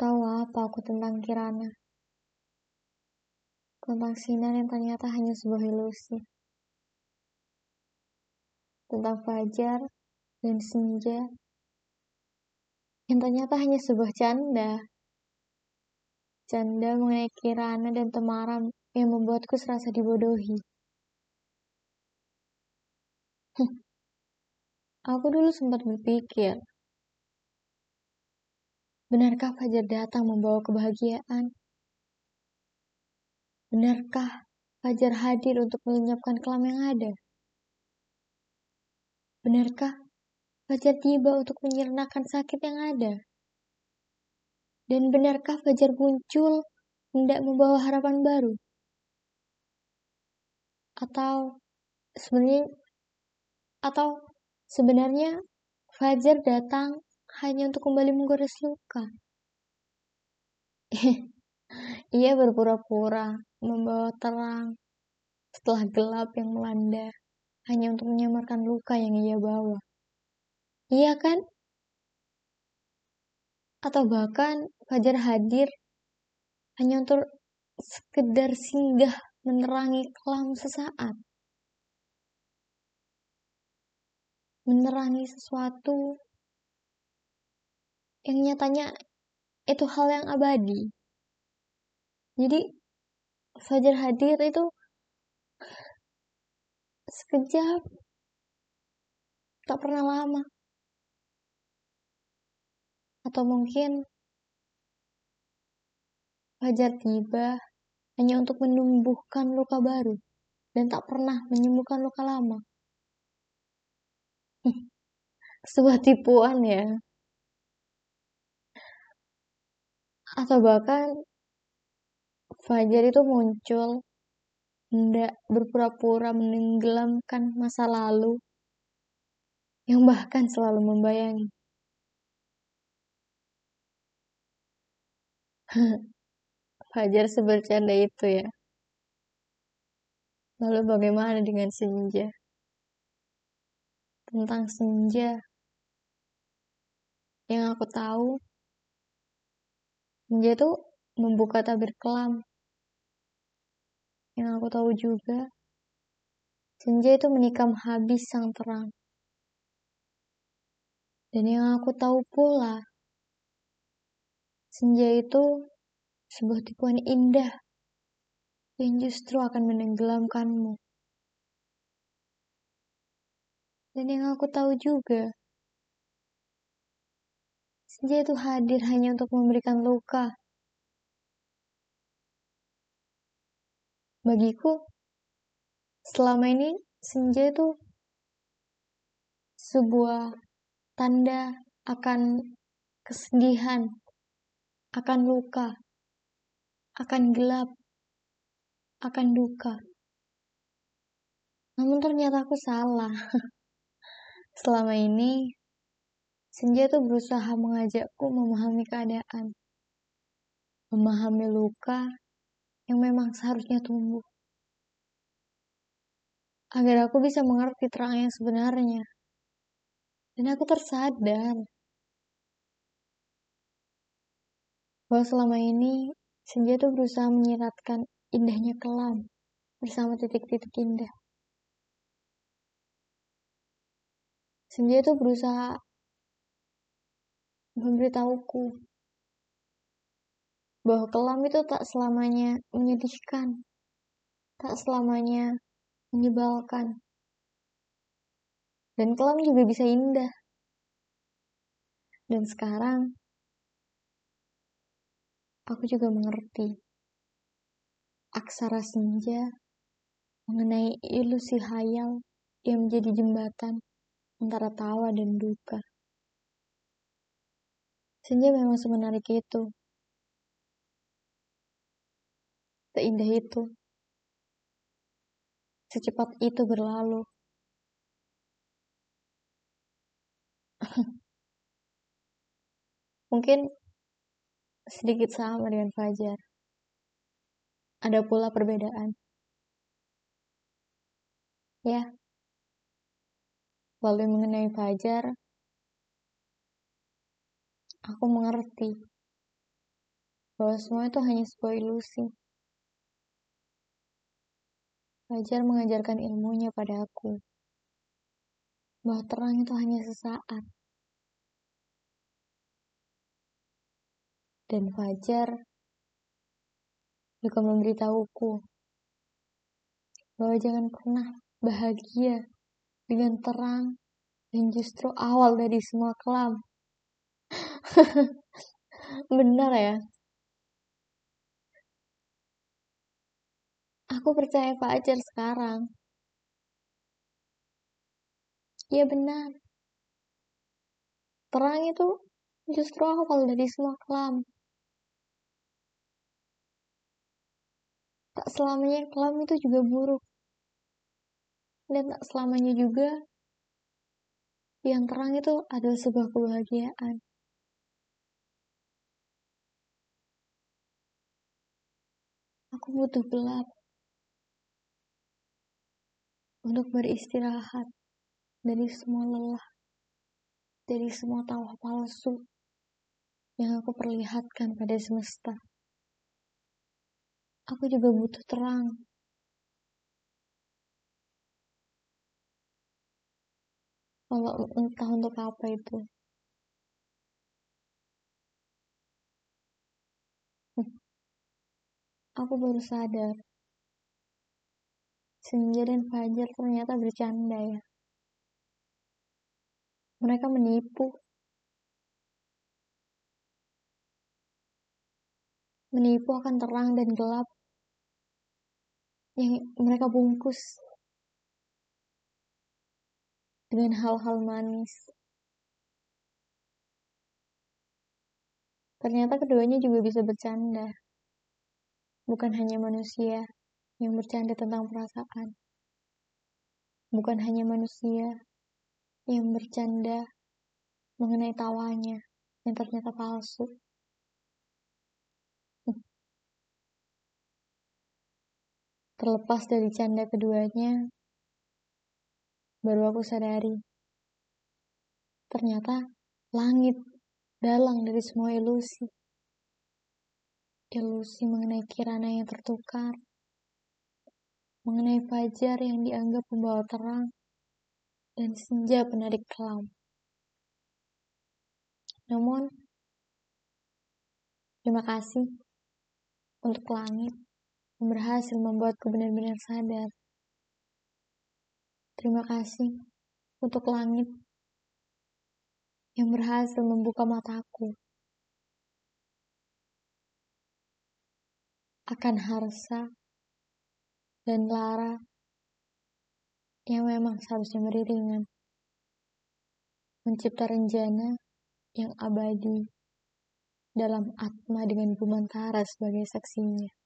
Tahu apa aku tentang Kirana? Tentang sinar yang ternyata hanya sebuah ilusi. Tentang fajar dan senja yang ternyata hanya sebuah canda. Canda mengenai Kirana dan Temaram yang membuatku serasa dibodohi. Aku dulu sempat berpikir, benarkah Fajar datang membawa kebahagiaan? Benarkah Fajar hadir untuk melenyapkan kelam yang ada? Benarkah Fajar tiba untuk menyernakan sakit yang ada? Dan benarkah Fajar muncul hendak membawa harapan baru? Atau sebenarnya atau sebenarnya Fajar datang hanya untuk kembali menggores luka. Ia berpura-pura membawa terang setelah gelap yang melanda hanya untuk menyamarkan luka yang ia bawa. Iya kan? Atau bahkan Fajar hadir hanya untuk sekedar singgah menerangi kelam sesaat. menerangi sesuatu yang nyatanya itu hal yang abadi. Jadi Fajar hadir itu sekejap tak pernah lama. Atau mungkin Fajar tiba hanya untuk menumbuhkan luka baru dan tak pernah menyembuhkan luka lama. Sebuah tipuan ya. Atau bahkan Fajar itu muncul hendak berpura-pura menenggelamkan masa lalu yang bahkan selalu membayangi. Fajar sebercanda itu ya. Lalu bagaimana dengan senja? tentang senja. Yang aku tahu, senja itu membuka tabir kelam. Yang aku tahu juga, senja itu menikam habis sang terang. Dan yang aku tahu pula, senja itu sebuah tipuan indah yang justru akan menenggelamkanmu. Dan yang aku tahu juga, senja itu hadir hanya untuk memberikan luka. Bagiku, selama ini senja itu sebuah tanda akan kesedihan, akan luka, akan gelap, akan duka. Namun ternyata aku salah. Selama ini, Senja tuh berusaha mengajakku memahami keadaan, memahami luka yang memang seharusnya tumbuh, agar aku bisa mengerti terang yang sebenarnya. Dan aku tersadar bahwa selama ini Senja tuh berusaha menyiratkan indahnya kelam bersama titik-titik indah. Senja itu berusaha memberitahuku bahwa kelam itu tak selamanya menyedihkan, tak selamanya menyebalkan. Dan kelam juga bisa indah. Dan sekarang, aku juga mengerti aksara senja mengenai ilusi hayal yang menjadi jembatan antara tawa dan duka. Senja memang semenarik itu. Seindah itu. Secepat itu berlalu. Mungkin sedikit sama dengan Fajar. Ada pula perbedaan. Ya, Lalu mengenai Fajar, aku mengerti bahwa semua itu hanya sebuah ilusi. Fajar mengajarkan ilmunya pada aku, bahwa terang itu hanya sesaat. Dan Fajar juga memberitahuku bahwa jangan pernah bahagia dengan terang dan justru awal dari semua kelam. Benar ya? Aku percaya Fajar sekarang. Iya benar. Terang itu justru awal dari semua kelam. Tak selamanya kelam itu juga buruk. Dan tak selamanya juga yang terang itu adalah sebuah kebahagiaan. Aku butuh gelap untuk beristirahat dari semua lelah, dari semua tawa palsu yang aku perlihatkan pada semesta. Aku juga butuh terang. Kalau entah untuk apa itu. Aku baru sadar. Senja dan Fajar ternyata bercanda ya. Mereka menipu. Menipu akan terang dan gelap yang mereka bungkus dengan hal-hal manis. Ternyata keduanya juga bisa bercanda. Bukan hanya manusia yang bercanda tentang perasaan. Bukan hanya manusia yang bercanda mengenai tawanya yang ternyata palsu. Terlepas dari canda keduanya, baru aku sadari. Ternyata langit dalang dari semua ilusi. Ilusi mengenai kirana yang tertukar, mengenai fajar yang dianggap membawa terang, dan senja penarik kelam. Namun, terima kasih untuk langit yang berhasil membuatku benar-benar sadar. Terima kasih untuk langit yang berhasil membuka mataku akan Harsa dan Lara yang memang seharusnya beriringan mencipta rencana yang abadi dalam Atma dengan Bumantara sebagai saksinya.